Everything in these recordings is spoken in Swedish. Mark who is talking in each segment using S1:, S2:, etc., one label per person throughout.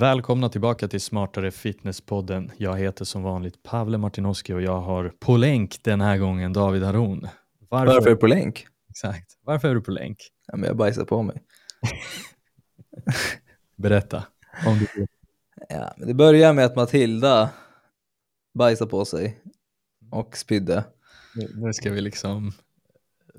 S1: Välkomna tillbaka till Smartare Fitness-podden. Jag heter som vanligt Pavle Martinoski och jag har på länk den här gången David Haron.
S2: Varför, Varför är du på länk?
S1: Exakt. Varför är du på länk?
S2: Ja, men jag bajsar på mig.
S1: Berätta. Om du...
S2: ja, men det börjar med att Matilda bajsar på sig och spydde.
S1: Nu ska vi liksom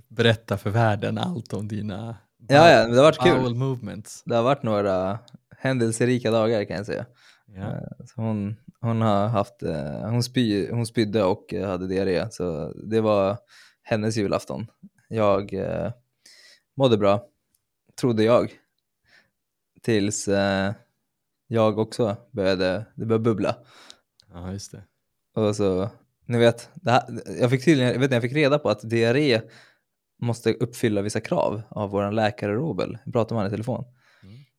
S1: berätta för världen allt om dina
S2: ja, ja, det har varit kul.
S1: movements.
S2: Det har varit några händelserika dagar kan jag säga. Ja. Eh, hon, hon, har haft, eh, hon, spy, hon spydde och hade diarré, så det var hennes julafton. Jag eh, mådde bra, trodde jag. Tills eh, jag också började, det började bubbla.
S1: Ja, just det.
S2: Och så, ni vet, här, jag fick tydligen, jag vet jag fick reda på att diarré måste uppfylla vissa krav av vår läkare Robel. Jag pratade med honom i telefon.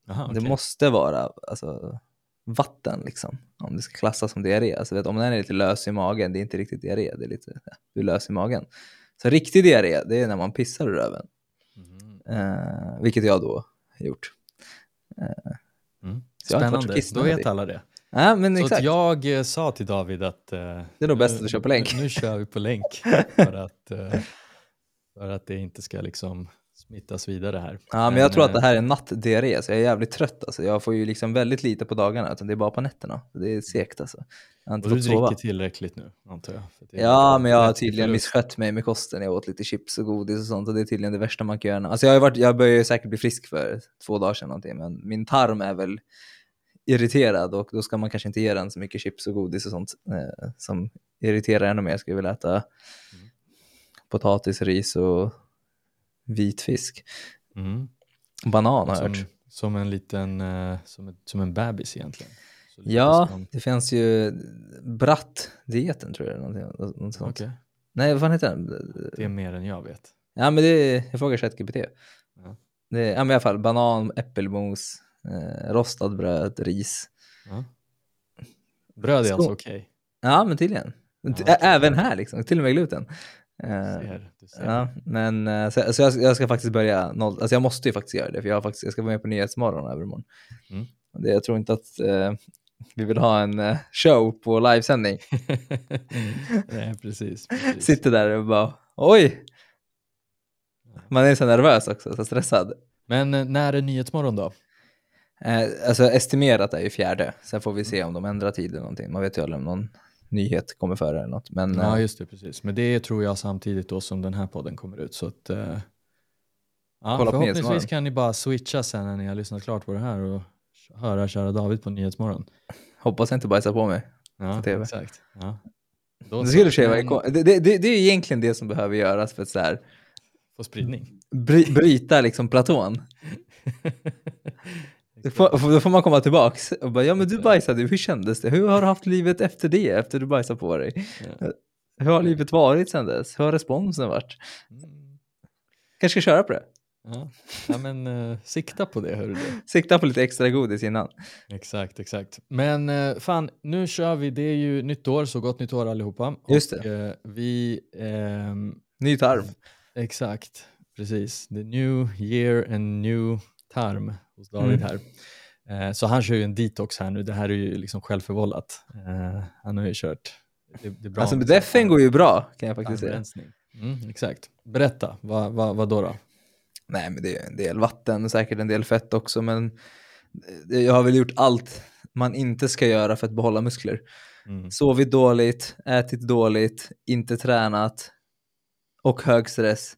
S2: Aha, okay. Det måste vara alltså, vatten liksom, om det ska klassas som diarré. Alltså, vet, om den är lite lös i magen, det är inte riktigt diarré, det är lite du är lös i magen. Så riktig diarré, det är när man pissar ur röven. Mm. Eh, vilket jag då har gjort.
S1: Eh, mm. Spännande, då vet alla det.
S2: Ja, men
S1: så
S2: exakt.
S1: jag eh, sa till David att eh,
S2: det är nog bäst att köra på länk.
S1: Nu, nu kör vi på länk för att, eh, för att det inte ska liksom smittas vidare här.
S2: Ja, men jag tror att det här är nattdiarré, så jag är jävligt trött. Alltså. Jag får ju liksom väldigt lite på dagarna, utan det är bara på nätterna. Det är segt alltså.
S1: Jag har inte och du dricker tillräckligt nu, antar jag?
S2: Ja, men jag har tydligen misskött mig med kosten. Jag åt lite chips och godis och sånt, och det är tydligen det värsta man kan göra. Alltså jag, har varit, jag började säkert bli frisk för två dagar sedan, någonting, men min tarm är väl irriterad och då ska man kanske inte ge den så mycket chips och godis och sånt eh, som irriterar ännu mer. Jag skulle vilja äta mm. potatis, ris och vit fisk. Mm. Banan har jag hört.
S1: Som en liten, uh, som, ett, som en bebis egentligen.
S2: Ja, som... det finns ju Bratt-dieten tror jag. Någonting, något sånt. Okay. Nej, vad fan heter den?
S1: Det är mer än jag vet.
S2: Ja, men det är, jag frågar ChatGPT. Ja. Det är, ja, men i alla fall banan, äppelmos, eh, rostad bröd, ris. Ja.
S1: Bröd är Så. alltså okej? Okay.
S2: Ja, men tydligen. Ja, Även här liksom, till och med gluten. Eh, ser, ser. Ja, men uh, så, så jag, jag, ska faktiskt börja noll, alltså jag måste ju faktiskt göra det för jag, faktiskt, jag ska vara med på Nyhetsmorgon övermorgon. Mm. Det, jag tror inte att uh, vi vill ha en show på livesändning.
S1: Nej, precis, precis.
S2: Sitter där och bara oj. Man är så nervös också, så stressad.
S1: Men när är Nyhetsmorgon då?
S2: alltså estimerat är ju fjärde, sen får vi se om de ändrar tid eller någonting. Man vet ju aldrig om någon nyhet kommer före eller något. Men,
S1: ja, eh, just det, precis. Men det tror jag samtidigt då som den här podden kommer ut. Så att, uh, ja, förhoppningsvis kan ni bara switcha sen när ni har lyssnat klart på det här och höra köra David på Nyhetsmorgon.
S2: Hoppas jag inte bajsar på mig
S1: ja,
S2: på TV.
S1: Exakt. Ja.
S2: det, skulle men... det, det, det är egentligen det som behöver göras för att så här,
S1: få spridning.
S2: Bry, bryta liksom platån. Då får, då får man komma tillbaks och bara, ja men du bajsade, hur kändes det? Hur har du haft livet efter det, efter du bajsade på dig? Ja. Hur har livet varit sedan dess? Hur har responsen varit? Mm. Kanske ska köra på det?
S1: Ja, ja men uh, sikta på det, hörru du.
S2: Sikta på lite extra godis innan.
S1: Exakt, exakt. Men uh, fan, nu kör vi, det är ju nytt år, så gott nytt år allihopa.
S2: Just
S1: det. Och, uh, vi... Um,
S2: Ny tarm.
S1: Exakt, precis. The new year and new tarm hos David mm. här. Eh, så han kör ju en detox här nu, det här är ju liksom självförvållat. Eh, han har ju kört.
S2: Det, det är bra alltså defen går ju bra kan jag faktiskt säga.
S1: Mm, exakt. Berätta, vad, vad, vad då, då?
S2: Nej men det är en del vatten, säkert en del fett också men jag har väl gjort allt man inte ska göra för att behålla muskler. Mm. Sovit dåligt, ätit dåligt, inte tränat och hög stress.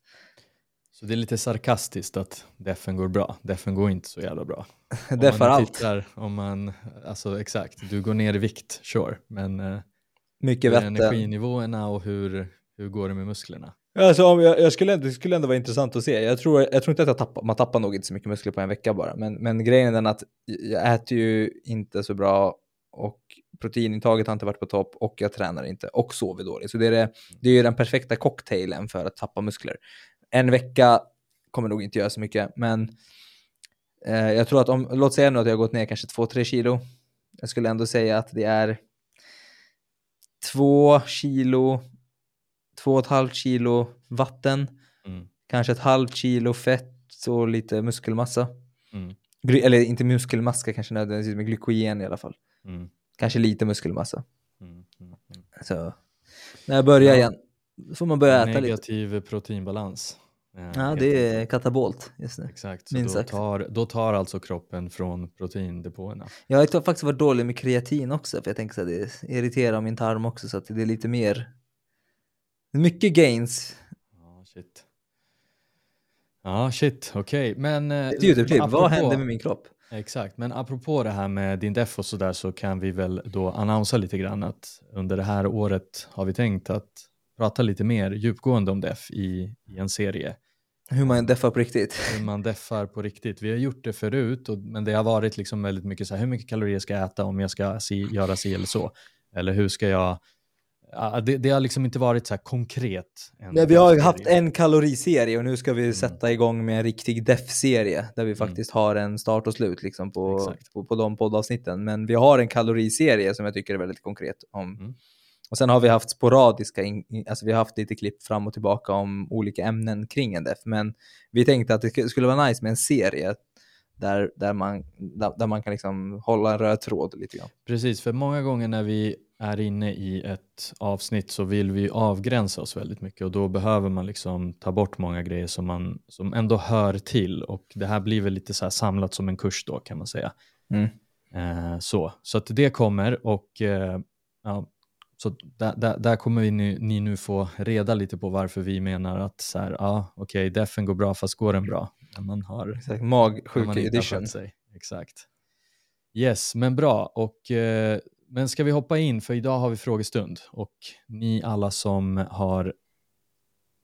S1: Så det är lite sarkastiskt att defen går bra. Defen går inte så jävla bra.
S2: Deffar allt.
S1: Om man, alltså exakt, du går ner i vikt, sure, men eh,
S2: mycket vatten.
S1: Energinivåerna och hur, hur går det med musklerna?
S2: Alltså, om jag, jag skulle, det skulle ändå vara intressant att se. Jag tror, jag tror inte att jag tappar, man tappar nog inte så mycket muskler på en vecka bara. Men, men grejen är den att jag äter ju inte så bra och proteinintaget har inte varit på topp och jag tränar inte och sover dåligt. Så det är, det, det är ju den perfekta cocktailen för att tappa muskler en vecka kommer nog inte göra så mycket, men eh, jag tror att om, låt säga nu att jag har gått ner kanske 2-3 kilo. Jag skulle ändå säga att det är 2 kilo, 2,5 kilo vatten, mm. kanske ett halvt kilo fett och lite muskelmassa. Mm. Eller inte muskelmassa kanske nödvändigtvis, men glykogen i alla fall.
S1: Mm,
S2: Kanske lite muskelmassa.
S1: mm, mm, mm.
S2: Så när jag börjar
S1: Ja.
S2: igen får man börja äta lite.
S1: Negativ proteinbalans. Eh,
S2: Ja,
S1: helt
S2: det är katabolt just nu.
S1: Exakt, så
S2: minst
S1: då tar, då tar alltså kroppen från proteindepåerna.
S2: Jag har faktiskt varit dålig med kreatin också, för jag tänker att det irriterar min tarm också, så att det är lite mer... Mycket gains.
S1: Ja, shit. Ja, shit, okej. Men... eh,
S2: Ett ljudklipp, vad
S1: apropå-
S2: hände med min kropp?
S1: Exakt, men apropå det här med din def och sådär så kan vi väl då annonsa lite grann att under det här året har vi tänkt att prata lite mer djupgående om def i, i en serie.
S2: Hur man deffar på riktigt.
S1: Hur man deffar på riktigt. Vi har gjort det förut, och, men det har varit liksom väldigt mycket så här, hur mycket kalorier ska jag äta om jag ska si, göra si eller så? Eller hur ska jag... Ja, det, det har liksom inte varit så här konkret.
S2: Nej, vi har haft en kaloriserie och nu ska vi sätta igång med en riktig def-serie där vi faktiskt har en start och slut liksom på,
S1: Exakt.
S2: på, på de poddavsnitten. Men vi har en kaloriserie som jag tycker är väldigt konkret. Om.
S1: Mm.
S2: Och sen har vi haft sporadiska, in, alltså vi har haft lite klipp fram och tillbaka om olika ämnen kring en def. Men vi tänkte att det sk- skulle vara nice med en serie där, där, man, där, där man kan liksom hålla en röd tråd lite grann.
S1: Precis, för många gånger när vi är inne i ett avsnitt så vill vi avgränsa oss väldigt mycket och då behöver man liksom ta bort många grejer som, man, som ändå hör till och det här blir väl lite så samlat som en kurs då kan man säga.
S2: Mm.
S1: Eh, så, så att det kommer och eh, ja, så där, där, där kommer vi nu, ni nu få reda lite på varför vi menar att så här, ja okej, defen går bra fast går den bra? När man har
S2: Exakt, magsjuka edition.
S1: sig. Exakt. Yes, men bra. Och, eh, men ska vi hoppa in, för idag har vi frågestund. Och ni alla som har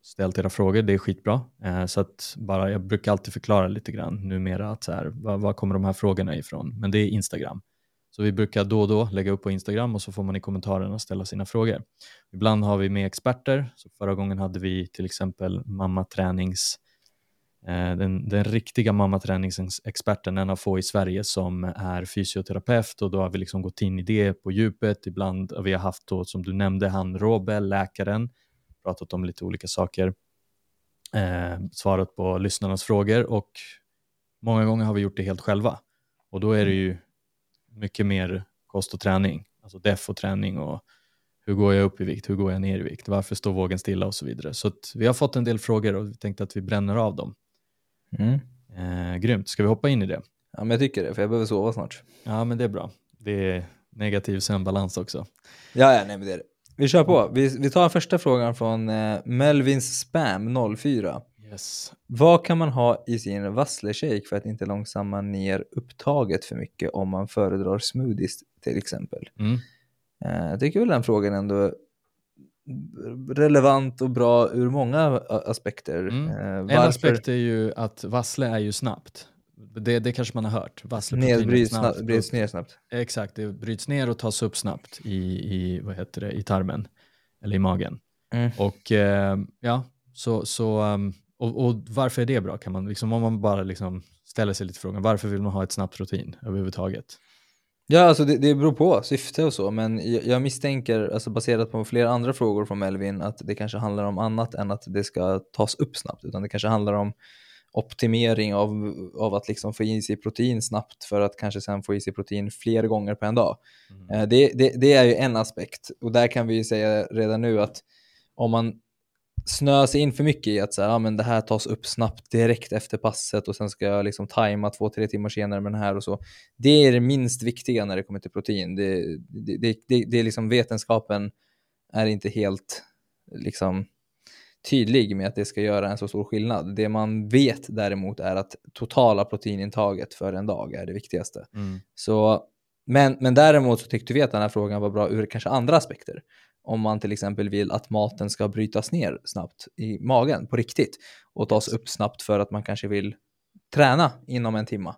S1: ställt era frågor, det är skitbra. Eh, så att bara, jag brukar alltid förklara lite grann numera att så här, var, var kommer de här frågorna ifrån? Men det är Instagram. Så vi brukar då och då lägga upp på Instagram och så får man i kommentarerna ställa sina frågor. Ibland har vi med experter. Så förra gången hade vi till exempel mammatränings Eh, den, den riktiga mammaträningsexperten, en av få i Sverige som är fysioterapeut och då har vi liksom gått in i det på djupet. Ibland har vi haft då, som du nämnde, han Robel, läkaren, pratat om lite olika saker, eh, svarat på lyssnarnas frågor och många gånger har vi gjort det helt själva. Och då är det ju mycket mer kost och träning, alltså def och träning och hur går jag upp i vikt, hur går jag ner i vikt, varför står vågen stilla och så vidare. Så vi har fått en del frågor och vi tänkte att vi bränner av dem.
S2: Mm.
S1: Eh, grymt, ska vi hoppa in i det?
S2: Ja, men jag tycker det, för jag behöver sova snart.
S1: Ja, men det är bra. Det är negativ sömnbalans också.
S2: Ja, ja, nej men det är det. Vi kör på. Vi, vi tar första frågan från eh, Melvins Spam 04.
S1: Yes.
S2: Vad kan man ha i sin vasslershake för att inte långsamma ner upptaget för mycket om man föredrar smoothies till exempel?
S1: Mm.
S2: Eh, jag tycker väl den frågan ändå är relevant och bra ur många aspekter.
S1: Mm.
S2: Eh,
S1: En aspekt är ju att vassle är ju snabbt. Det, det kanske man har hört.
S2: Nedbryts,
S1: snabbt
S2: snabbt, bryts ner snabbt.
S1: Exakt, det bryts ner och tas upp snabbt i, i, vad heter det, i tarmen eller i magen.
S2: Mm.
S1: Och eh, ja, så, så um, och, och varför är det bra? Kan man liksom, om man bara liksom ställer sig lite frågan, varför vill man ha ett snabbt rutin överhuvudtaget?
S2: Ja, alltså det, det beror på syfte och så, men jag, jag misstänker, alltså baserat på flera andra frågor från Melvin, att det kanske handlar om annat än att det ska tas upp snabbt, utan det kanske handlar om optimering av, av att liksom få i sig protein snabbt för att kanske sen få i sig protein fler gånger på en dag.
S1: Mm.
S2: Eh, Det, det, det är ju en aspekt och där kan vi säga redan nu att om man snöar sig in för mycket i att så här, ja, men det här tas upp snabbt direkt efter passet och sen ska jag liksom tajma två, tre timmar senare med den här och så. Det är det minst viktiga när det kommer till protein. Det, det, det, det, det är liksom vetenskapen är inte helt liksom tydlig med att det ska göra en så stor skillnad. Det man vet däremot är att totala proteinintaget för en dag är det viktigaste.
S1: Mm.
S2: Så, men, men däremot så tyckte vi att den här frågan var bra ur kanske andra aspekter. Om man till exempel vill att maten ska brytas ner snabbt i magen på riktigt och tas upp snabbt för att man kanske vill träna inom en timma.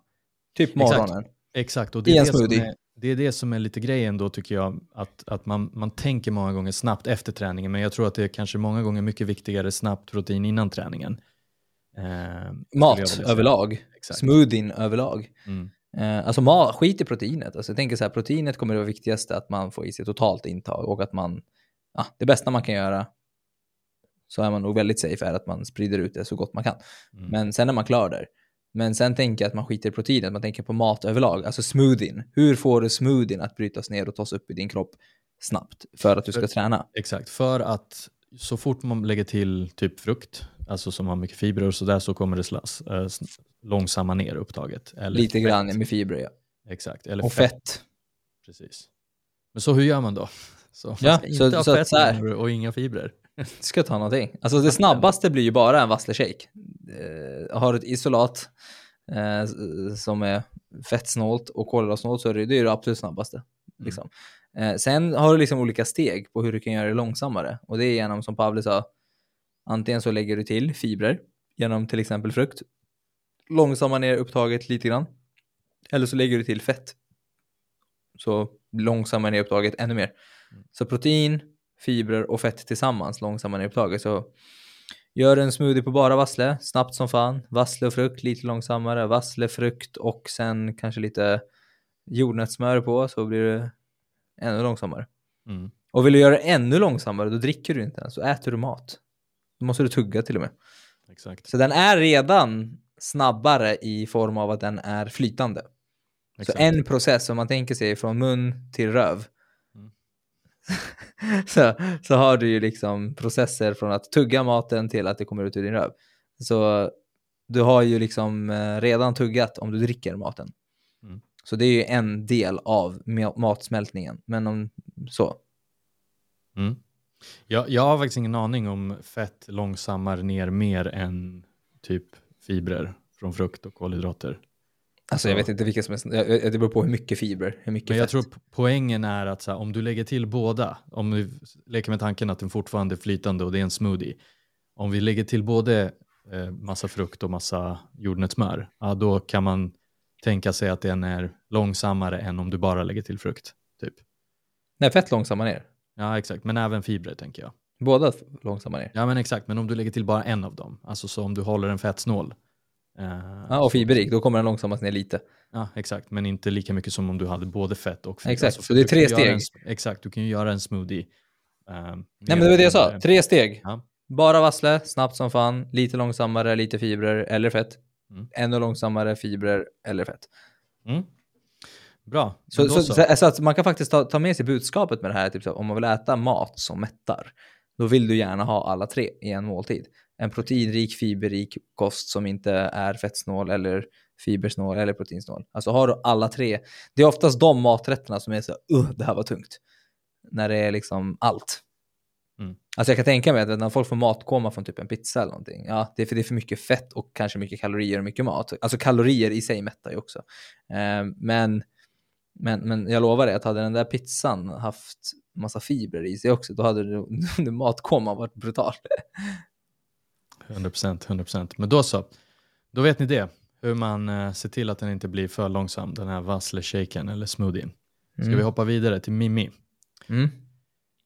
S2: Typ
S1: Exakt.
S2: morgonen.
S1: Exakt, och det är det, som är, det är det som är lite grejen då tycker jag, att, att man, man tänker många gånger snabbt efter träningen, men jag tror att det är kanske många gånger mycket viktigare snabbt protein innan träningen. Eh,
S2: Mat överlag.
S1: Exakt.
S2: Smoothien överlag.
S1: Mm.
S2: Eh, alltså ma- skit i proteinet. Alltså, jag tänker så här, proteinet kommer att vara viktigaste att man får i sig totalt intag och att man, ja, det bästa man kan göra så är man nog väldigt safe är att man sprider ut det så gott man kan.
S1: Mm.
S2: Men sen är man klar där. Men sen tänker jag att man skiter i proteinet, man tänker på mat överlag, alltså smoothien. Hur får du smoothien att brytas ner och tas upp i din kropp snabbt för att du ska
S1: För-
S2: träna?
S1: Exakt, för att så fort man lägger till typ frukt, alltså som har mycket fibrer och sådär, så kommer det slas, äh, sn- långsamma ner upptaget. Eller
S2: Lite
S1: fett.
S2: grann med fibrer, ja.
S1: Exakt, eller
S2: Och
S1: fett.
S2: fett.
S1: Precis. Men så hur gör man då? Så man
S2: Ja,
S1: inte
S2: så-
S1: ha
S2: så att
S1: fett
S2: så
S1: och inga fibrer.
S2: Ska ta någonting. Alltså det snabbaste blir ju bara en vassleshake. Eh, har du ett isolat eh, som är fettsnålt och kolhydratsnålt så är det, det är det absolut snabbaste. Liksom. Eh, sen har du liksom olika steg på hur du kan göra det långsammare. Och det är genom, som Pavle sa, antingen så lägger du till fibrer genom till exempel frukt. Långsamma ner upptaget lite grann. Eller så lägger du till fett. Så långsammare ner upptaget ännu mer. Så protein, fibrer och fett tillsammans långsammare ner upptaget. Så gör en smoothie på bara vassle, snabbt som fan. Vassle och frukt lite långsammare. Vassle, frukt och sen kanske lite jordnötssmör på så blir det ännu långsammare.
S1: Mm.
S2: Och vill du göra det ännu långsammare då dricker du inte ens, så äter du mat. Då måste du tugga till och med.
S1: Exakt.
S2: Så den är redan snabbare i form av att den är flytande.
S1: exakt.
S2: Så en process, om man tänker sig från mun till röv,
S1: Mm.
S2: så, så har du ju liksom processer från att tugga maten till att det kommer ut ur din röv. Så du har ju liksom eh, redan tuggat om du dricker maten.
S1: Mm.
S2: Så det är ju en del av ma- matsmältningen. Men om så.
S1: Mm. Jag, jag har faktiskt ingen aning om fett långsammare ner mer än typ fibrer från frukt och kolhydrater.
S2: Alltså jag
S1: Ja.
S2: vet inte vilka som är, det beror på hur mycket fibrer, hur mycket
S1: Men jag
S2: fett.
S1: tror po- poängen är att här, om du lägger till båda, om vi leker med tanken att den fortfarande är flytande och det är en smoothie, om vi lägger till både eh, massa frukt och massa jordnötssmör, ja, då kan man tänka sig att den är långsammare än om du bara lägger till frukt. Typ.
S2: Nej, fett långsamma ner.
S1: Ja, exakt, men även fibrer tänker jag.
S2: Båda långsamma ner.
S1: Ja, men exakt, men om du lägger till bara en av dem, alltså så om du håller en fettsnål. eh,
S2: Ja, och fiberrik, då kommer den långsammast ner lite.
S1: Ja, exakt, men inte lika mycket som om du hade både fett och fibrer.
S2: Exakt,
S1: för
S2: så det är tre steg.
S1: En, exakt, du kan ju göra en smoothie. eh,
S2: Nej, men det var det jag sa. Tre steg.
S1: Ja.
S2: Bara vassle, snabbt som fan, lite långsammare, lite fibrer eller fett.
S1: Mm.
S2: Ännu långsammare, fibrer eller fett.
S1: Mm. Bra.
S2: Så, så.
S1: så,
S2: så att man kan faktiskt ta, ta med sig budskapet med det här, typ så, om man vill äta mat som mättar, då vill du gärna ha alla tre i en måltid. En proteinrik, fiberrik kost som inte är fettsnål eller fibersnål eller proteinsnål. Alltså har du alla tre, det är oftast de maträtterna som är så uh, det här var tungt. När det är liksom allt.
S1: Mm.
S2: Alltså jag kan tänka mig att när folk får matkoma från typ en pizza eller någonting, ja, det är för det är för mycket fett och kanske mycket kalorier och mycket mat. Alltså kalorier i sig mättar ju också. Eh, men, men, men jag lovar dig att hade den där pizzan haft massa fibrer i sig också, då hade det, matkoman varit brutal.
S1: 100%, 100%. Men då så. Då vet ni det. Hur man eh, ser till att den inte blir för långsam, den här vassle-shaken eller smoothien. Ska
S2: Mm.
S1: vi hoppa vidare till Mimmi?
S2: Mm.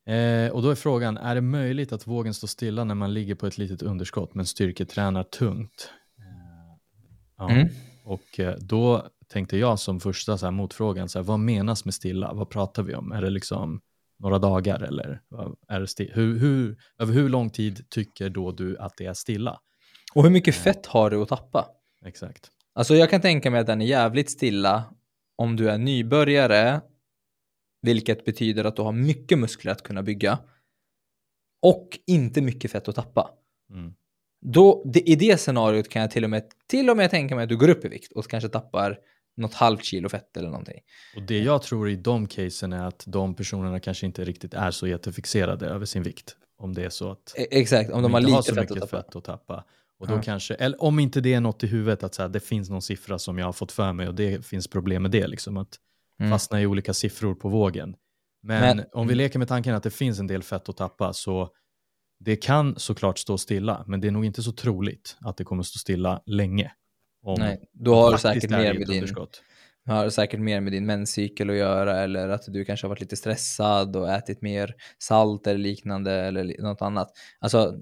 S1: Eh, och då är frågan, är det möjligt att vågen står stilla när man ligger på ett litet underskott men styrketränar tungt? Eh, ja.
S2: Mm.
S1: Och eh, då tänkte jag som första så här, motfrågan, så här, vad menas med stilla? Vad pratar vi om? Är det liksom några dagar eller är det sti- hur, hur, över hur lång tid tycker då du att det är stilla?
S2: Och hur mycket fett har du att tappa?
S1: Exakt.
S2: Alltså jag kan tänka mig att den är jävligt stilla om du är nybörjare, vilket betyder att du har mycket muskler att kunna bygga och inte mycket fett att tappa.
S1: Mm.
S2: Då, det, I det scenariot kan jag till och, med, till och med tänka mig att du går upp i vikt och kanske tappar något halvt kilo fett eller någonting.
S1: Och det jag tror i de casen är att de personerna kanske inte riktigt är så jättefixerade över sin vikt. Om det är så att
S2: E- exakt, om de har
S1: inte
S2: lite
S1: har så
S2: fett att
S1: mycket
S2: tappa.
S1: fett att tappa. Och då
S2: Ja.
S1: kanske, eller om inte det är något i huvudet att så här, det finns någon siffra som jag har fått för mig och det finns problem med det, liksom att
S2: Mm.
S1: fastna i olika siffror på vågen. Men,
S2: Men-
S1: om vi leker med tanken att det finns en del fett att tappa så det kan såklart stå stilla, men det är nog inte så troligt att det kommer stå stilla länge. Om
S2: Nej, har du
S1: faktiskt
S2: säkert mer med din har säkert mer med din menscykel att göra eller att du kanske har varit lite stressad och ätit mer salt eller liknande eller något annat. Alltså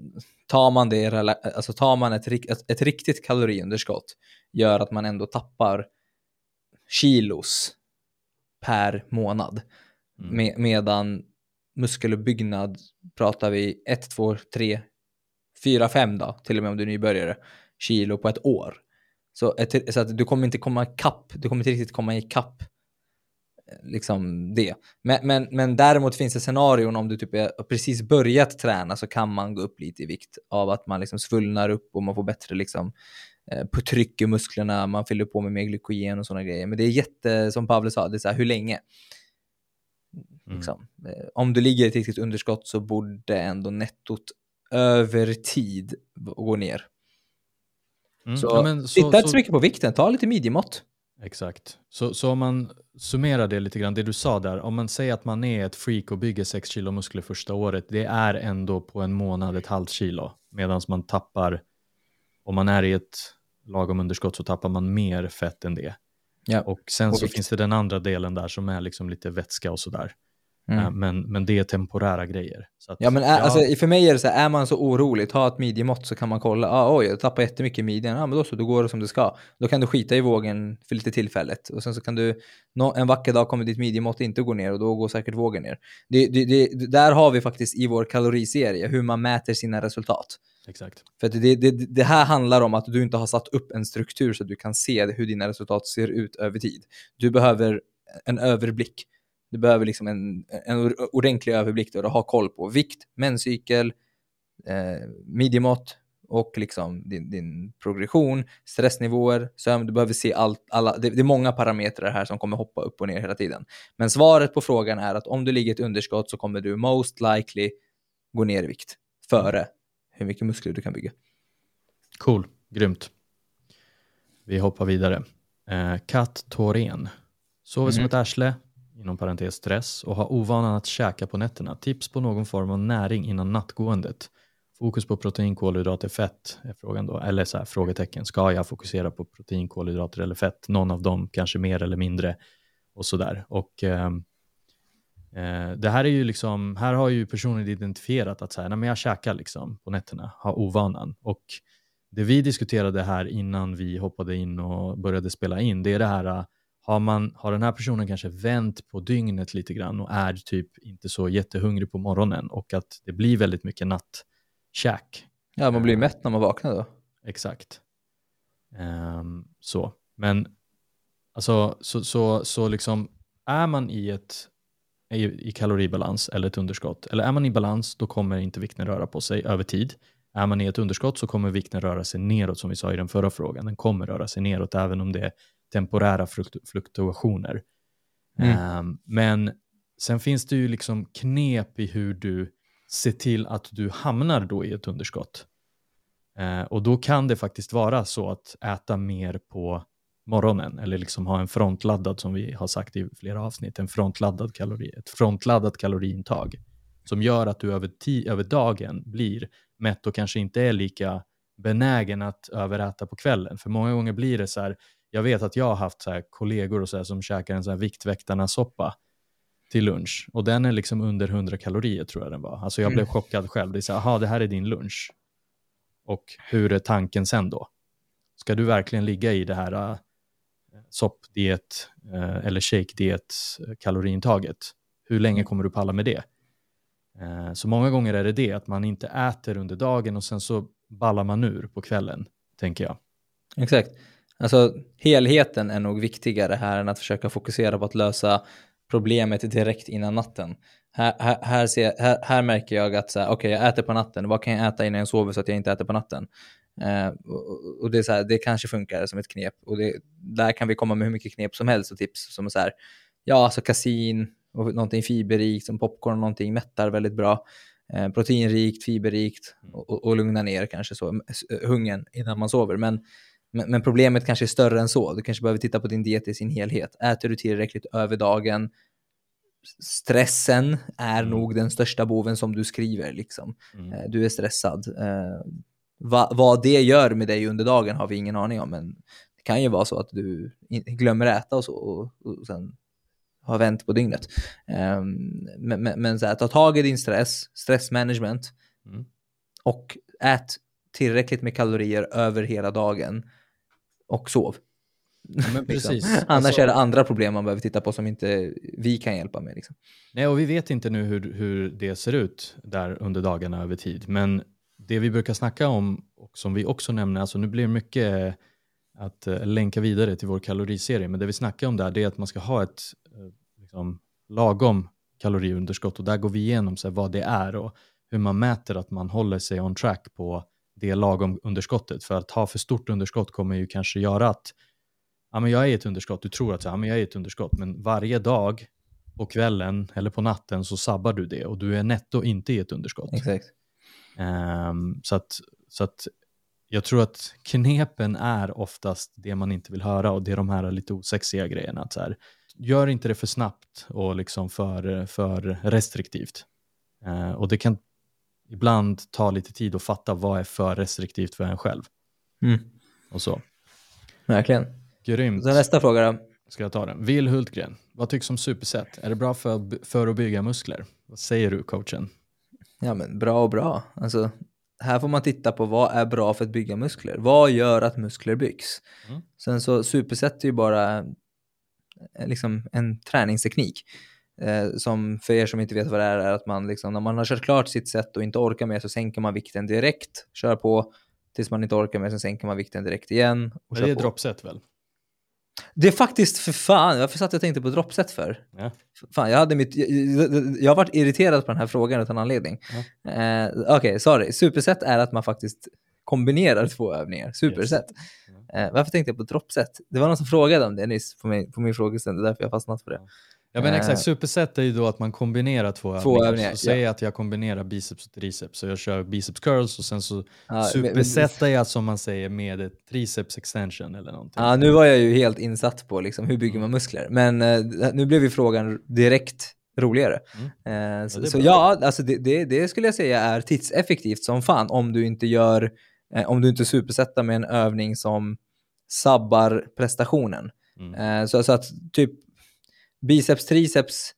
S2: tar man, det, alltså, tar man ett, ett riktigt kaloriunderskott gör att man ändå tappar kilos per månad.
S1: Mm.
S2: Med, medan muskeluppbyggnad pratar vi 1, 2, 3, 4, 5 då, till och med om du är nybörjare, kilo på ett år. Så, ett, så att du kommer inte komma ikapp, du kommer inte riktigt komma ikapp eh, liksom det. Men, men, men däremot finns det scenarion om du typ är precis börjat träna så kan man gå upp lite i vikt av att man liksom svullnar upp och man får bättre liksom eh, på tryck i musklerna, man fyller på med mer glykogen och sådana grejer. Men det är jätte, som Pavle sa, det är så här, hur länge? Mm. Liksom. Eh, om du ligger i ett riktigt underskott så borde ändå nettot över tid gå ner. Mm. Så, ja, men, så titta inte så mycket på vikten, ta lite midjemått.
S1: Exakt. Så, så om man summerar det lite grann, det du sa där, om man säger att man är ett freak och bygger 6 kilo muskler första året, det är ändå på en månad ett halvt kilo, medan man tappar, om man är i ett lagom underskott så tappar man mer fett än det. Ja. Och sen och så finns det den andra delen där som är liksom lite vätska och sådär. Mm. Eh, men, men det är temporära grejer.
S2: Att, ja, men är, ja. Alltså, för mig är det så här, är man så orolig, ta ett midjemått så kan man kolla, ah, oj, jag tappar jättemycket i midjan, ah, men då så, då går det som det ska. Då kan du skita i vågen för lite tillfället och sen så kan du, en vacker dag kommer ditt midjemått inte gå ner och då går säkert vågen ner. Det, det, det, där har vi faktiskt i vår kaloriserie hur man mäter sina resultat.
S1: Exakt.
S2: För det, det, det här handlar om att du inte har satt upp en struktur så att du kan se hur dina resultat ser ut över tid. Du behöver en överblick. Du behöver liksom en, en ordentlig överblick du har koll på vikt, menscykel, eh, midjemått och liksom din, din, progression, stressnivåer, sömn. Du behöver se allt, alla, det, det, är många parametrar här som kommer hoppa upp och ner hela tiden. Men svaret på frågan är att om du ligger i ett underskott så kommer du most likely gå ner i vikt före hur mycket muskler du kan bygga.
S1: Cool, grymt. Vi hoppar vidare. Eh, Kat Thorén. Sover mm. som ett arsle, inom parentes stress, och ha ovanan att käka på nätterna. Tips på någon form av näring innan nattgåendet. Fokus på protein, kolhydrater, fett är frågan då. Eller så här, frågetecken. Ska jag fokusera på protein, kolhydrater eller fett? Någon av dem, kanske mer eller mindre. Och sådär. Och eh, Eh, det här är ju liksom, här har ju personen identifierat att så här, nej, men jag käkar liksom på nätterna, har ovanan. Och det vi diskuterade här innan vi hoppade in och började spela in, det är det här, har, man, har den här personen kanske vänt på dygnet lite grann och är typ inte så jättehungrig på morgonen och att det blir väldigt mycket nattkäk.
S2: Ja, man blir mätt när man vaknar då.
S1: Exakt. Um, så, men alltså så, så, så liksom är man i ett i, i kaloribalans eller ett underskott. Eller är man i balans, då kommer inte vikten röra på sig över tid. Är man i ett underskott så kommer vikten röra sig neråt, som vi sa i den förra frågan. Den kommer röra sig neråt, även om det är temporära fluktuationer. Mm. Um, men sen finns det ju liksom knep i hur du ser till att du hamnar då i ett underskott. Uh, och då kan det faktiskt vara så att äta mer på morgonen eller liksom ha en frontladdad, som vi har sagt i flera avsnitt, en frontladdad kalori, ett frontladdat kaloriintag som gör att du över, över dagen blir mätt och kanske inte är lika benägen att överäta på kvällen. För många gånger blir det så här, jag vet att jag har haft så kollegor och så som käkar en så här Viktväktarna-soppa till lunch och den är liksom under 100 kalorier tror jag den var. Alltså jag blev mm. chockad själv. Det är så här, aha, det här är din lunch. Och hur är tanken sen då? Ska du verkligen ligga i det här soppdiet eh, eller shake-diet kaloriintaget. Hur länge mm. kommer du palla med det? Eh, så många gånger är det det, att man inte äter under dagen och sen så ballar man ur på kvällen, tänker jag.
S2: Exakt. Alltså helheten är nog viktigare här än att försöka fokusera på att lösa problemet direkt innan natten. Här, här, här, ser, här, här märker jag att okej, okay, jag äter på natten, vad kan jag äta innan jag sover så att jag inte äter på natten? Eh, och, och det, är så här, det kanske funkar som ett knep. Och det, där kan vi komma med hur mycket knep som helst och tips. Som så här, ja, alltså kasin och någonting fiberrikt som popcorn och någonting mättar väldigt bra. Eh, proteinrikt, fiberrikt och, och, och, lugna ner kanske så, hungern innan man sover. Men, men, men, problemet kanske är större än så. Du kanske behöver titta på din diet i sin helhet. Äter du tillräckligt över dagen? Stressen är mm. nog den största boven som du skriver. Liksom. Mm. Eh, du är stressad. Eh, Va, vad det gör med dig under dagen har vi ingen aning om, men det kan ju vara så att du glömmer äta och så och, och sen har vänt på dygnet. Um, men, men, men, så här, ta tag i din stress, stressmanagement mm. och ät tillräckligt med kalorier över hela dagen och sov.
S1: Ja, precis.
S2: liksom. Annars alltså, är det andra problem man behöver titta på som inte vi kan hjälpa med. Liksom.
S1: Nej, och vi vet inte nu hur, hur det ser ut där under dagarna över tid, men det vi brukar snacka om och som vi också nämner, alltså nu blir det mycket att uh, länka vidare till vår kaloriserie. Men det vi snackar om där det är att man ska ha ett uh, liksom, lagom kaloriunderskott och där går vi igenom så här, vad det är och hur man mäter att man håller sig on track på det lagom underskottet. För att ha för stort underskott kommer ju kanske göra att ja, men jag är ett underskott, du tror att ja, men jag är ett underskott, men varje dag på kvällen eller på natten så sabbar du det och du är netto inte i ett underskott.
S2: Exakt.
S1: Um, så, att, så att jag tror att knepen är oftast det man inte vill höra och det är de här lite osexiga grejerna. Att så här, gör inte det för snabbt och liksom för, för restriktivt. Uh, och det kan ibland ta lite tid att fatta vad är för restriktivt för en själv.
S2: Mm.
S1: Och så.
S2: Verkligen.
S1: Grymt.
S2: Så nästa fråga då.
S1: Ska jag ta den? Will Hultgren, vad tycks om superset? Är det bra för, för att bygga muskler? Vad säger du coachen?
S2: Ja men bra och bra. Alltså, här får man titta på vad är bra för att bygga muskler. Vad gör att muskler byggs?
S1: Mm.
S2: Sen så superset är ju bara eh, liksom en träningsteknik. Eh, som för er som inte vet vad det är, är att man liksom, när man har kört klart sitt set och inte orkar mer så sänker man vikten direkt, kör på tills man inte orkar mer, så sänker man vikten direkt igen. Och
S1: det är droppset väl?
S2: Det är faktiskt för fan, varför satt jag och tänkte på droppset för?
S1: Ja.
S2: Fan, jag, hade mitt, jag, jag har varit irriterad på den här frågan utan anledning.
S1: Ja.
S2: Eh, Okej, okay, sorry. Superset är att man faktiskt kombinerar två övningar. Superset.
S1: Yes.
S2: Eh, varför tänkte jag på droppset? Det var någon som frågade om det nyss på min, på min frågestund, det är därför jag fastnat på det.
S1: Ja men
S2: Eh.
S1: exakt, superset är ju då att man kombinerar två,
S2: Två
S1: övningar.
S2: övningar,
S1: Så säg
S2: ja.
S1: att jag kombinerar biceps och triceps, så jag kör biceps curls och sen så
S2: Ja, men-
S1: supersetar jag som man säger med ett triceps extension eller någonting.
S2: Ja, nu var jag ju helt insatt på liksom, hur bygger man muskler. Men eh, nu blev ju frågan direkt roligare. Eh, så
S1: är
S2: så ja, alltså det, det, det skulle jag säga är tidseffektivt som fan om du inte gör, eh, om du inte supersätter med en övning som sabbar prestationen.
S1: Mm.
S2: Eh, så, så att typ biceps, triceps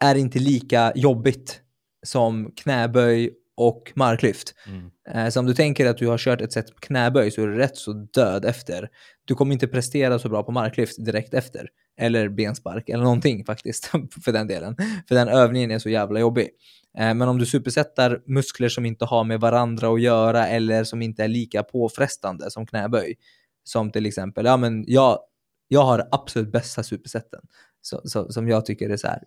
S2: är inte lika jobbigt som knäböj och marklyft.
S1: Mm.
S2: Eh, Så om du tänker att du har kört ett set knäböj så är du rätt så död efter. Du kommer inte prestera så bra på marklyft direkt efter. Eller benspark eller någonting faktiskt för den delen. För den övningen är så jävla jobbig. Eh, Men om du supersätter muskler som inte har med varandra att göra eller som inte är lika påfrestande som knäböj. Som till exempel, ja men jag, jag har absolut bästa supersätten. Så, så, som jag tycker är så här.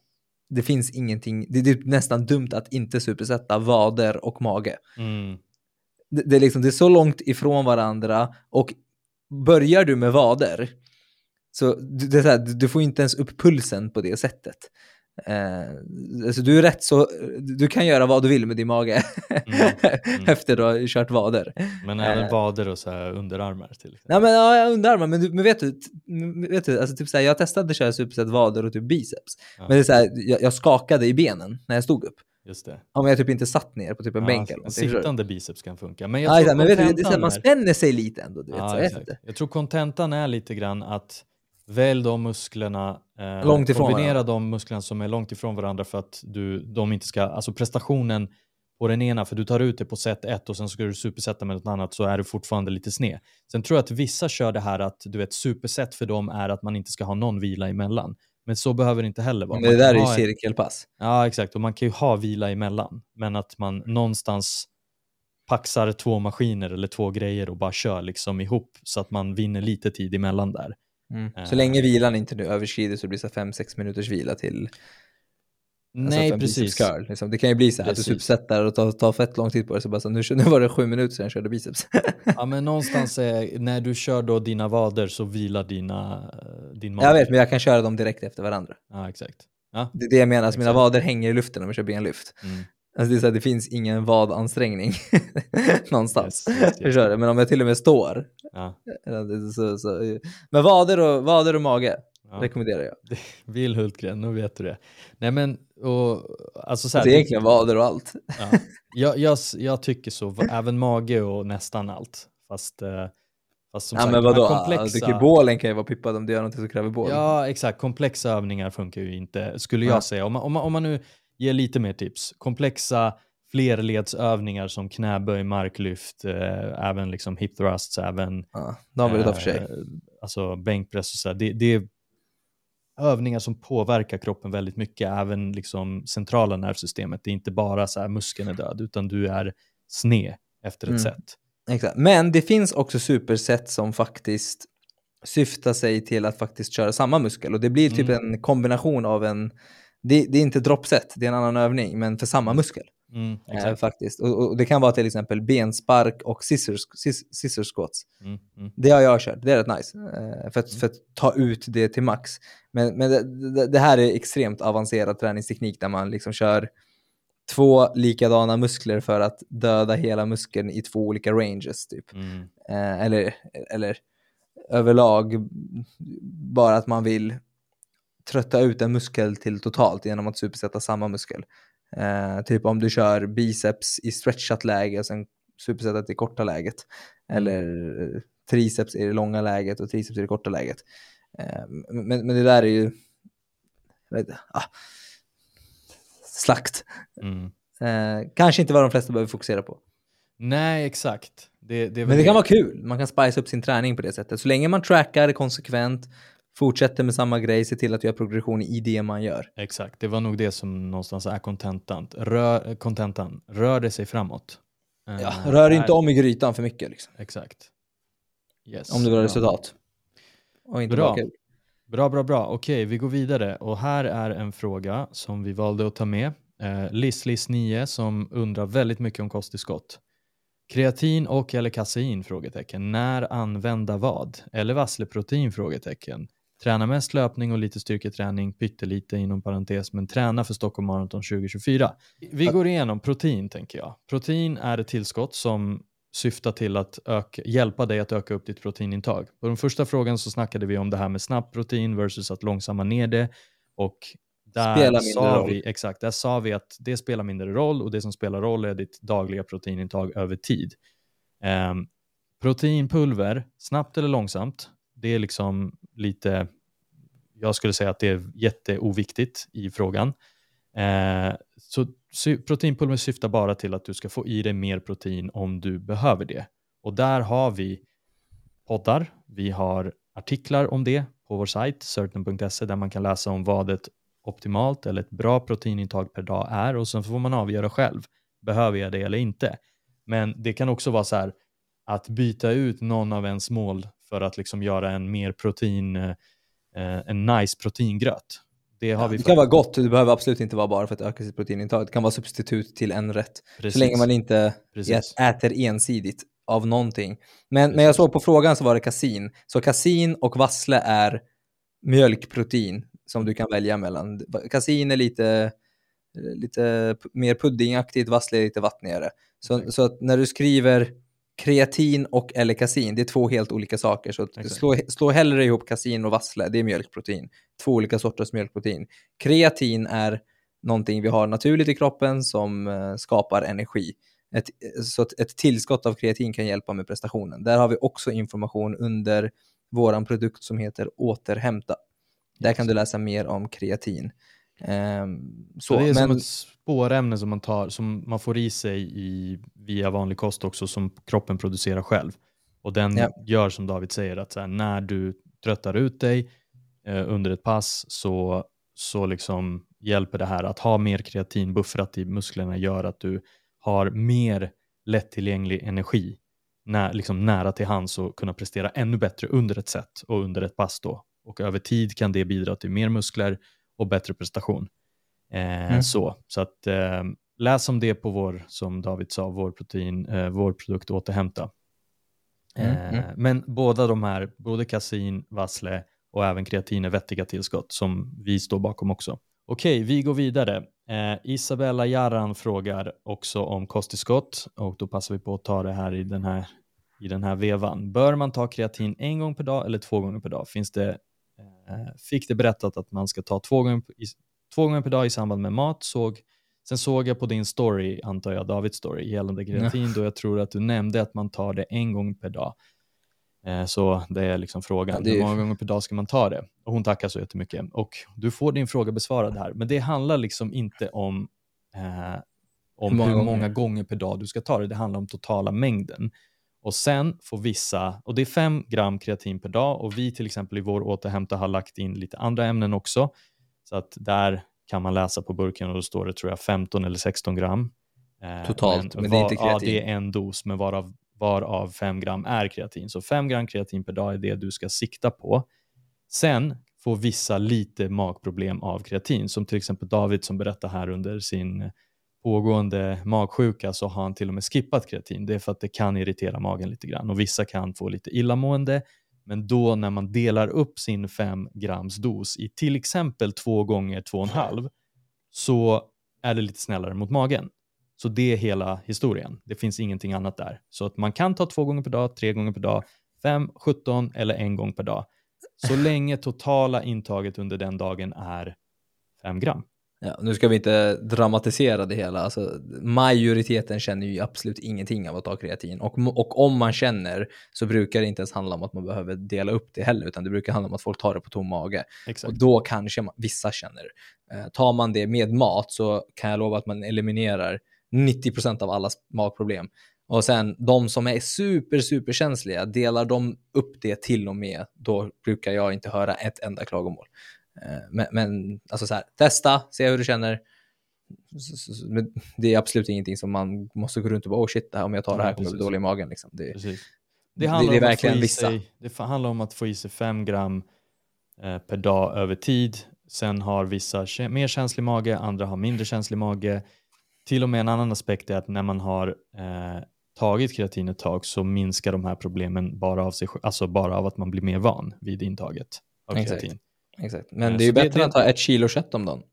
S2: Det finns ingenting, det är nästan dumt att inte supersätta vader och mage
S1: Mm.
S2: det, det, är liksom, det är så långt ifrån varandra och börjar du med vader så det är så här, du får inte ens upp pulsen på det sättet. Eh, alltså du är rätt så, du kan göra vad du vill med din mage
S1: Mm, mm.
S2: efter du har kört vader.
S1: Men även
S2: Eh.
S1: vader och så underarmar till exempel.
S2: Nej men ja, underarmar, men, du, men vet du, vet du alltså typ så här, jag testade att köra superset vader och typ biceps.
S1: Ja.
S2: Men det är så här, jag, jag skakade i benen när jag stod upp.
S1: Just det.
S2: Om jag typ inte satt ner på typ en bänk eller
S1: sittande biceps kan funka. Men jag
S2: Ja,
S1: tror
S2: exakt, men vet du, det är så här, man spänner sig lite ändå. Du vet,
S1: Ja,
S2: så, jag.
S1: Jag tror kontentan är lite grann att välj de musklerna, eh,
S2: Långt ifrån
S1: kombinera
S2: varandra.
S1: de musklerna som är långt ifrån varandra för att du, de inte ska, alltså prestationen på den ena, för du tar ut det på set ett och sen ska du supersätta med något annat så är du fortfarande lite sned. Sen tror jag att vissa kör det här att du vet superset för dem är att man inte ska ha någon vila emellan. Men så behöver det inte heller vara.
S2: Men det där är ju
S1: ha en-
S2: cirkelpass.
S1: Ja, exakt. Och man kan ju ha vila emellan. Men att man någonstans paxar två maskiner eller två grejer och bara kör liksom ihop så att man vinner lite tid emellan där.
S2: Mm. Så länge vilan inte nu överskrider så blir det 5-6 minuters vila till alltså
S1: Nej, precis.
S2: curl. Liksom. Det kan ju bli så här att du
S1: Precis.
S2: supersätter och tar, tar fett lång tid på det. Så bara så, nu, nu var det sju minuter sedan jag körde biceps.
S1: Ja, men någonstans är, när du kör då dina vader så vilar dina, eh, din mage.
S2: jag vet, men jag kan köra dem direkt efter varandra.
S1: Ja, exakt. Ja.
S2: Det är det jag menar, alltså mina vader hänger i luften om jag kör benlyft.
S1: Mm.
S2: Alltså det, är så här, det finns ingen vadansträngning någonstans.
S1: Yes, yes, yes.
S2: Men om jag till och med står.
S1: Ja.
S2: Så, så, men vader och, vader och mage
S1: Ja.
S2: rekommenderar jag.
S1: Vill Hultgren, nu vet du det. Nej men, och, alltså så här,
S2: Det är egentligen vader och allt.
S1: Ja. Jag, jag, jag tycker så, även mage och nästan allt. Fast, eh, fast som
S2: Ja
S1: sagt,
S2: men vadå,
S1: komplexa...
S2: komplexa... bålen kan ju vara pippad om du gör något som kräver bål.
S1: Ja, exakt. Komplexa övningar funkar ju inte, skulle jag
S2: Ja.
S1: säga. Om man, om, man, om man nu ger lite mer tips. Komplexa flerledsövningar som knäböj, marklyft, eh, även liksom hip thrusts, även
S2: Ja, de vill du ta för sig.
S1: eh, alltså bänkpress och så. Det, det är övningar som påverkar kroppen väldigt mycket, även liksom centrala nervsystemet. Det är inte bara så här muskeln är död, utan du är sned efter ett
S2: Mm.
S1: sätt.
S2: Exakt. Men det finns också superset som faktiskt syftar sig till att faktiskt köra samma muskel och det blir typ
S1: Mm.
S2: en kombination av en, det, det är inte droppset, det är en annan övning, men för samma muskel.
S1: Mm, exakt.
S2: faktiskt. Och, och det kan vara till exempel benspark och scissor, sis- scissor squats.
S1: Mm, mm.
S2: Det har jag kört, det är rätt nice. eh, för, att, för att ta ut det till max. Men, men det, det, här är extremt avancerad träningsteknik där man liksom kör två likadana muskler för att döda hela muskeln i två olika ranges. Typ.
S1: Mm.
S2: Eh, eller, eller överlag bara att man vill trötta ut en muskel till totalt genom att supersätta samma muskel. Eh, typ om du kör biceps i stretchat läge och sen supersätta till korta läget. Eller eh, triceps i det långa läget och triceps i det korta läget. Eh, men, men det där är ju vet, ah, slakt.
S1: Mm.
S2: Eh, kanske inte vad de flesta behöver fokusera på.
S1: Nej, exakt. Det, det
S2: Men det kan vara kul. Man kan spice upp sin träning på det sättet. Så länge man trackar konsekvent, fortsätter med samma grej, se till att göra progression i det man gör.
S1: Exakt, det var nog det som någonstans är kontentan. Rör, kontentan. Rör det sig framåt.
S2: Ja,
S1: Eh,
S2: rör inte om i grytan för mycket liksom.
S1: Exakt. Yes.
S2: Om du vill ha resultat. Och inte
S1: Bra. Bra, bra, bra. Okej, vi går vidare. Och här är en fråga som vi valde att ta med. Eh, Liss9 som undrar väldigt mycket om kosttillskott. Kreatin och eller kasein? Frågetecken. När använda vad? Eller vassleprotein? Frågetecken. Träna mest löpning och lite styrketräning, pyttelite inom parentes, men träna för Stockholm Marathon 2024. Vi går igenom protein tänker jag. Protein är ett tillskott som syftar till att öka, hjälpa dig att öka upp ditt proteinintag. På den första frågan så snackade vi om det här med snabbt protein versus att långsamma ner det och där sa
S2: roll.
S1: vi, exakt, där sa vi att det spelar mindre roll och det som spelar roll är ditt dagliga proteinintag över tid. Ehm, proteinpulver, snabbt eller långsamt, det är liksom lite, jag skulle säga att det är jätteoviktigt i frågan. Eh, så proteinpulver syftar bara till att du ska få i dig mer protein om du behöver det. Och där har vi poddar, vi har artiklar om det på vår sajt certain.se där man kan läsa om vad ett optimalt eller ett bra proteinintag per dag är och sen får man avgöra själv, behöver jag det eller inte? Men det kan också vara så här att byta ut någon av ens mål för att liksom göra en mer protein, eh, en nice proteingröt. Det har
S2: Ja,
S1: vi
S2: det kan vara gott, det behöver absolut inte vara bara för att öka sitt proteinintag. Det kan vara substitut till en rätt.
S1: Precis.
S2: Så länge man inte
S1: Precis.
S2: ät- äter ensidigt av någonting. Men, men jag såg på frågan så var det kasin. Så kasin och vassle är mjölkprotein som du kan välja mellan. Kasin är lite, lite mer puddingaktigt, vassle är lite vattnigare. Så,
S1: Exakt.
S2: så att när du skriver kreatin och eller kasin, det är två helt olika saker. Så
S1: Exakt.
S2: slå, slå hellre ihop kasin och vassle, det är mjölkprotein. Två olika sorters mjölkprotein. Kreatin är någonting vi har naturligt i kroppen som eh, skapar energi. Ett, så att ett tillskott av kreatin kan hjälpa med prestationen. Där har vi också information under våran produkt som heter Återhämta. Där kan du läsa mer om kreatin. Ehm, så,
S1: Så det är som
S2: men,
S1: ett spårämne som man, tar, som man får i sig i, via vanlig kost också som kroppen producerar själv. Och den
S2: Ja.
S1: gör som David säger att här, när du tröttar ut dig eh, under ett pass så, så liksom hjälper det här att ha mer kreatin buffrat i musklerna gör att du har mer lättillgänglig energi när, liksom nära till hands och kunna prestera ännu bättre under ett set och under ett pass då. Och över tid kan det bidra till mer muskler och bättre prestation. Eh,
S2: Mm.
S1: Så, så att eh, läs om det på vår, som David sa, vår, protein, eh, vår produkt Återhämta.
S2: Mm,
S1: Eh,
S2: mm.
S1: Men båda de här, både kasin, vassle och även kreatin är vettiga tillskott som vi står bakom också. Okej, vi går vidare. Eh, Isabella Jarran frågar också om kosttillskott och då passar vi på att ta det här i den här, i den här vevan. Bör man ta kreatin en gång per dag eller två gånger per dag? Finns det, fick det berättat att man ska ta två gånger, två gånger per dag i samband med mat. Såg, sen såg jag på din story, antar jag, Davids story, gällande kreatin, då jag tror att du nämnde att man tar det en gång per dag. Eh, Så det är liksom frågan,
S2: Ja, är
S1: hur många gånger per dag ska man ta det? Och hon tackar så jättemycket. Och du får din fråga besvarad här, men det handlar liksom inte om, eh, om
S2: Hur många
S1: hur många
S2: gånger?
S1: gånger per dag du ska ta det, det handlar om totala mängden. Och sen får vissa, och det är 5 gram kreatin per dag och vi till exempel i vår återhämta har lagt in lite andra ämnen också. Så att där kan man läsa på burken och då står det tror jag 15 eller 16 gram. Eh,
S2: Totalt, men det är inte
S1: Ja,
S2: kreatin.
S1: det är en dos, men varav varav 5 gram är kreatin. Så 5 gram kreatin per dag är det du ska sikta på. Sen får vissa lite magproblem av kreatin, som till exempel David som berättar här under sin pågående magsjuka så har han till och med skippat kreatin. Det är för att det kan irritera magen lite grann och vissa kan få lite illamående. Men då när man delar upp sin 5 grams dos i till exempel 2 gånger 2,5 så är det lite snällare mot magen. Så det är hela historien. Det finns ingenting annat där. Så att man kan ta två gånger per dag, tre gånger per dag, 5, 17 eller en gång per dag. Så länge totala intaget under den dagen är 5 gram.
S2: Ja, nu ska vi inte dramatisera det hela. Alltså, majoriteten känner ju absolut ingenting av att ta kreatin. Och, och om man känner så brukar det inte ens handla om att man behöver dela upp det heller, utan det brukar handla om att folk tar det på tom mage. Exakt. Och då kanske man, vissa känner. Eh, tar man det med mat så kan jag lova att man eliminerar 90% av alla magproblem. Och sen de som är super, super känsliga, delar de upp det till och med, då brukar jag inte höra ett enda klagomål. Eh, men, men alltså så här, testa, se hur du känner. Det är absolut ingenting som man måste gå runt och bara, oh shit, om jag tar det här kommer jag bli dålig i magen. Liksom. Det,
S1: det, det är verkligen vissa. Sig, det handlar om att få i sig 5 gram eh, per dag över tid. Sen har vissa mer känslig mage, andra har mindre känslig mage. Till och med en annan aspekt är att när man har eh, tagit kreatin ett tag så minskar de här problemen bara av, sig, alltså bara av att man blir mer van vid intaget av
S2: Exakt. kreatin. Exakt, men eh, det är ju bättre det, än att ta ett kilo kött om dagen.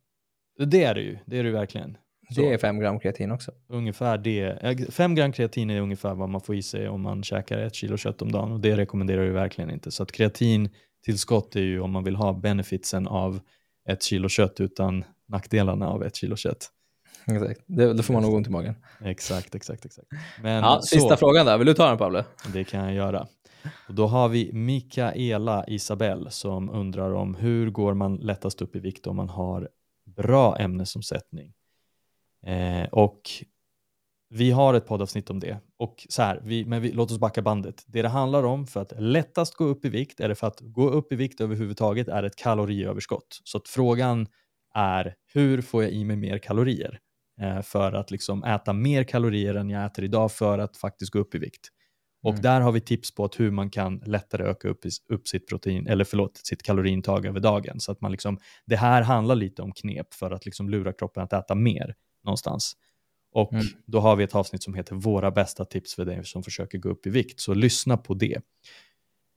S1: Det är det ju, det är det ju verkligen.
S2: Så. Det är fem gram kreatin också.
S1: Ungefär det. Fem gram kreatin är ungefär vad man får i sig om man käkar ett kilo kött om dagen och det rekommenderar vi verkligen inte. Så att kreatintillskott är ju om man vill ha benefitsen av ett kilo kött utan nackdelarna av ett kilo kött.
S2: Exakt, det, då får man nog ont i magen.
S1: Exakt, exakt, exakt.
S2: Men ja, sista så, frågan där, vill du ta den Pavle?
S1: Det kan jag göra. Och då har vi Mikaela Isabell som undrar om hur går man lättast upp i vikt om man har bra ämnesomsättning? Eh, och vi har ett poddavsnitt om det. Och så här, vi, men vi, låt oss backa bandet. Det det handlar om för att lättast gå upp i vikt, eller för att gå upp i vikt överhuvudtaget, är ett kaloriöverskott. Så att frågan är hur får jag i mig mer kalorier? Eh, för att liksom äta mer kalorier än jag äter idag för att faktiskt gå upp i vikt. Och mm. där har vi tips på hur man kan lättare öka upp, upp sitt protein, eller förlåt, sitt kaloriintag över dagen. Så att man liksom, det här handlar lite om knep för att liksom lura kroppen att äta mer någonstans. Och mm. då har vi ett avsnitt som heter Våra bästa tips för dig som försöker gå upp i vikt. Så lyssna på det.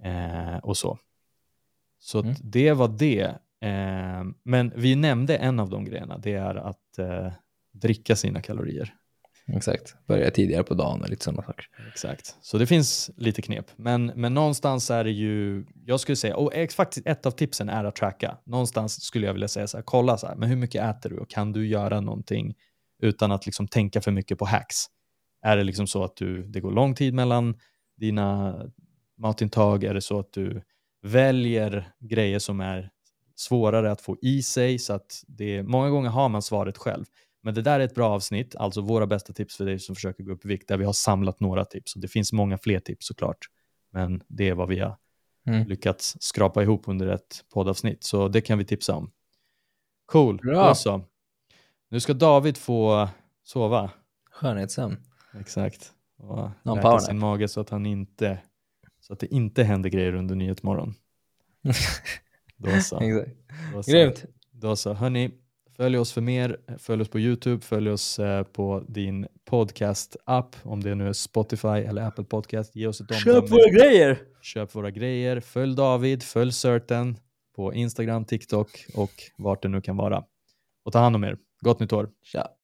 S1: Eh, och så. Så mm. det var det. Eh, men vi nämnde en av de grejerna, det är att eh, dricka sina kalorier.
S2: Exakt, börja tidigare på dagen och lite sådana saker.
S1: Exakt, så det finns lite knep. Men, men någonstans är det ju, jag skulle säga, och faktiskt ett av tipsen är att tracka. Någonstans skulle jag vilja säga så här, kolla så här, men hur mycket äter du och kan du göra någonting utan att liksom tänka för mycket på hacks? Är det liksom så att du, det går lång tid mellan dina matintag? Är det så att du väljer grejer som är svårare att få i sig? Så att det, många gånger har man svaret själv. Men det där är ett bra avsnitt, alltså våra bästa tips för dig som försöker gå upp i vikt, där vi har samlat några tips. Och det finns många fler tips såklart, men det är vad vi har mm. lyckats skrapa ihop under ett poddavsnitt. Så det kan vi tipsa om. Cool, bra. Så. Nu ska David få sova.
S2: Skönhetssömn.
S1: Exakt. Och läka sin mage så att, han inte, så att det inte händer grejer under Nyhetsmorgon. Då så.
S2: Exakt. Då så. Grymt.
S1: Då så. Hörni, Följ oss för mer, följ oss på YouTube, följ oss eh, på din podcast-app, om det nu är Spotify eller Apple Podcast. Ge oss ett
S2: omdöme. Köp våra grejer!
S1: Köp våra grejer. Följ David, följ Certain på Instagram, TikTok och vart det nu kan vara. Och ta hand om er. Gott nytt år.
S2: Tja.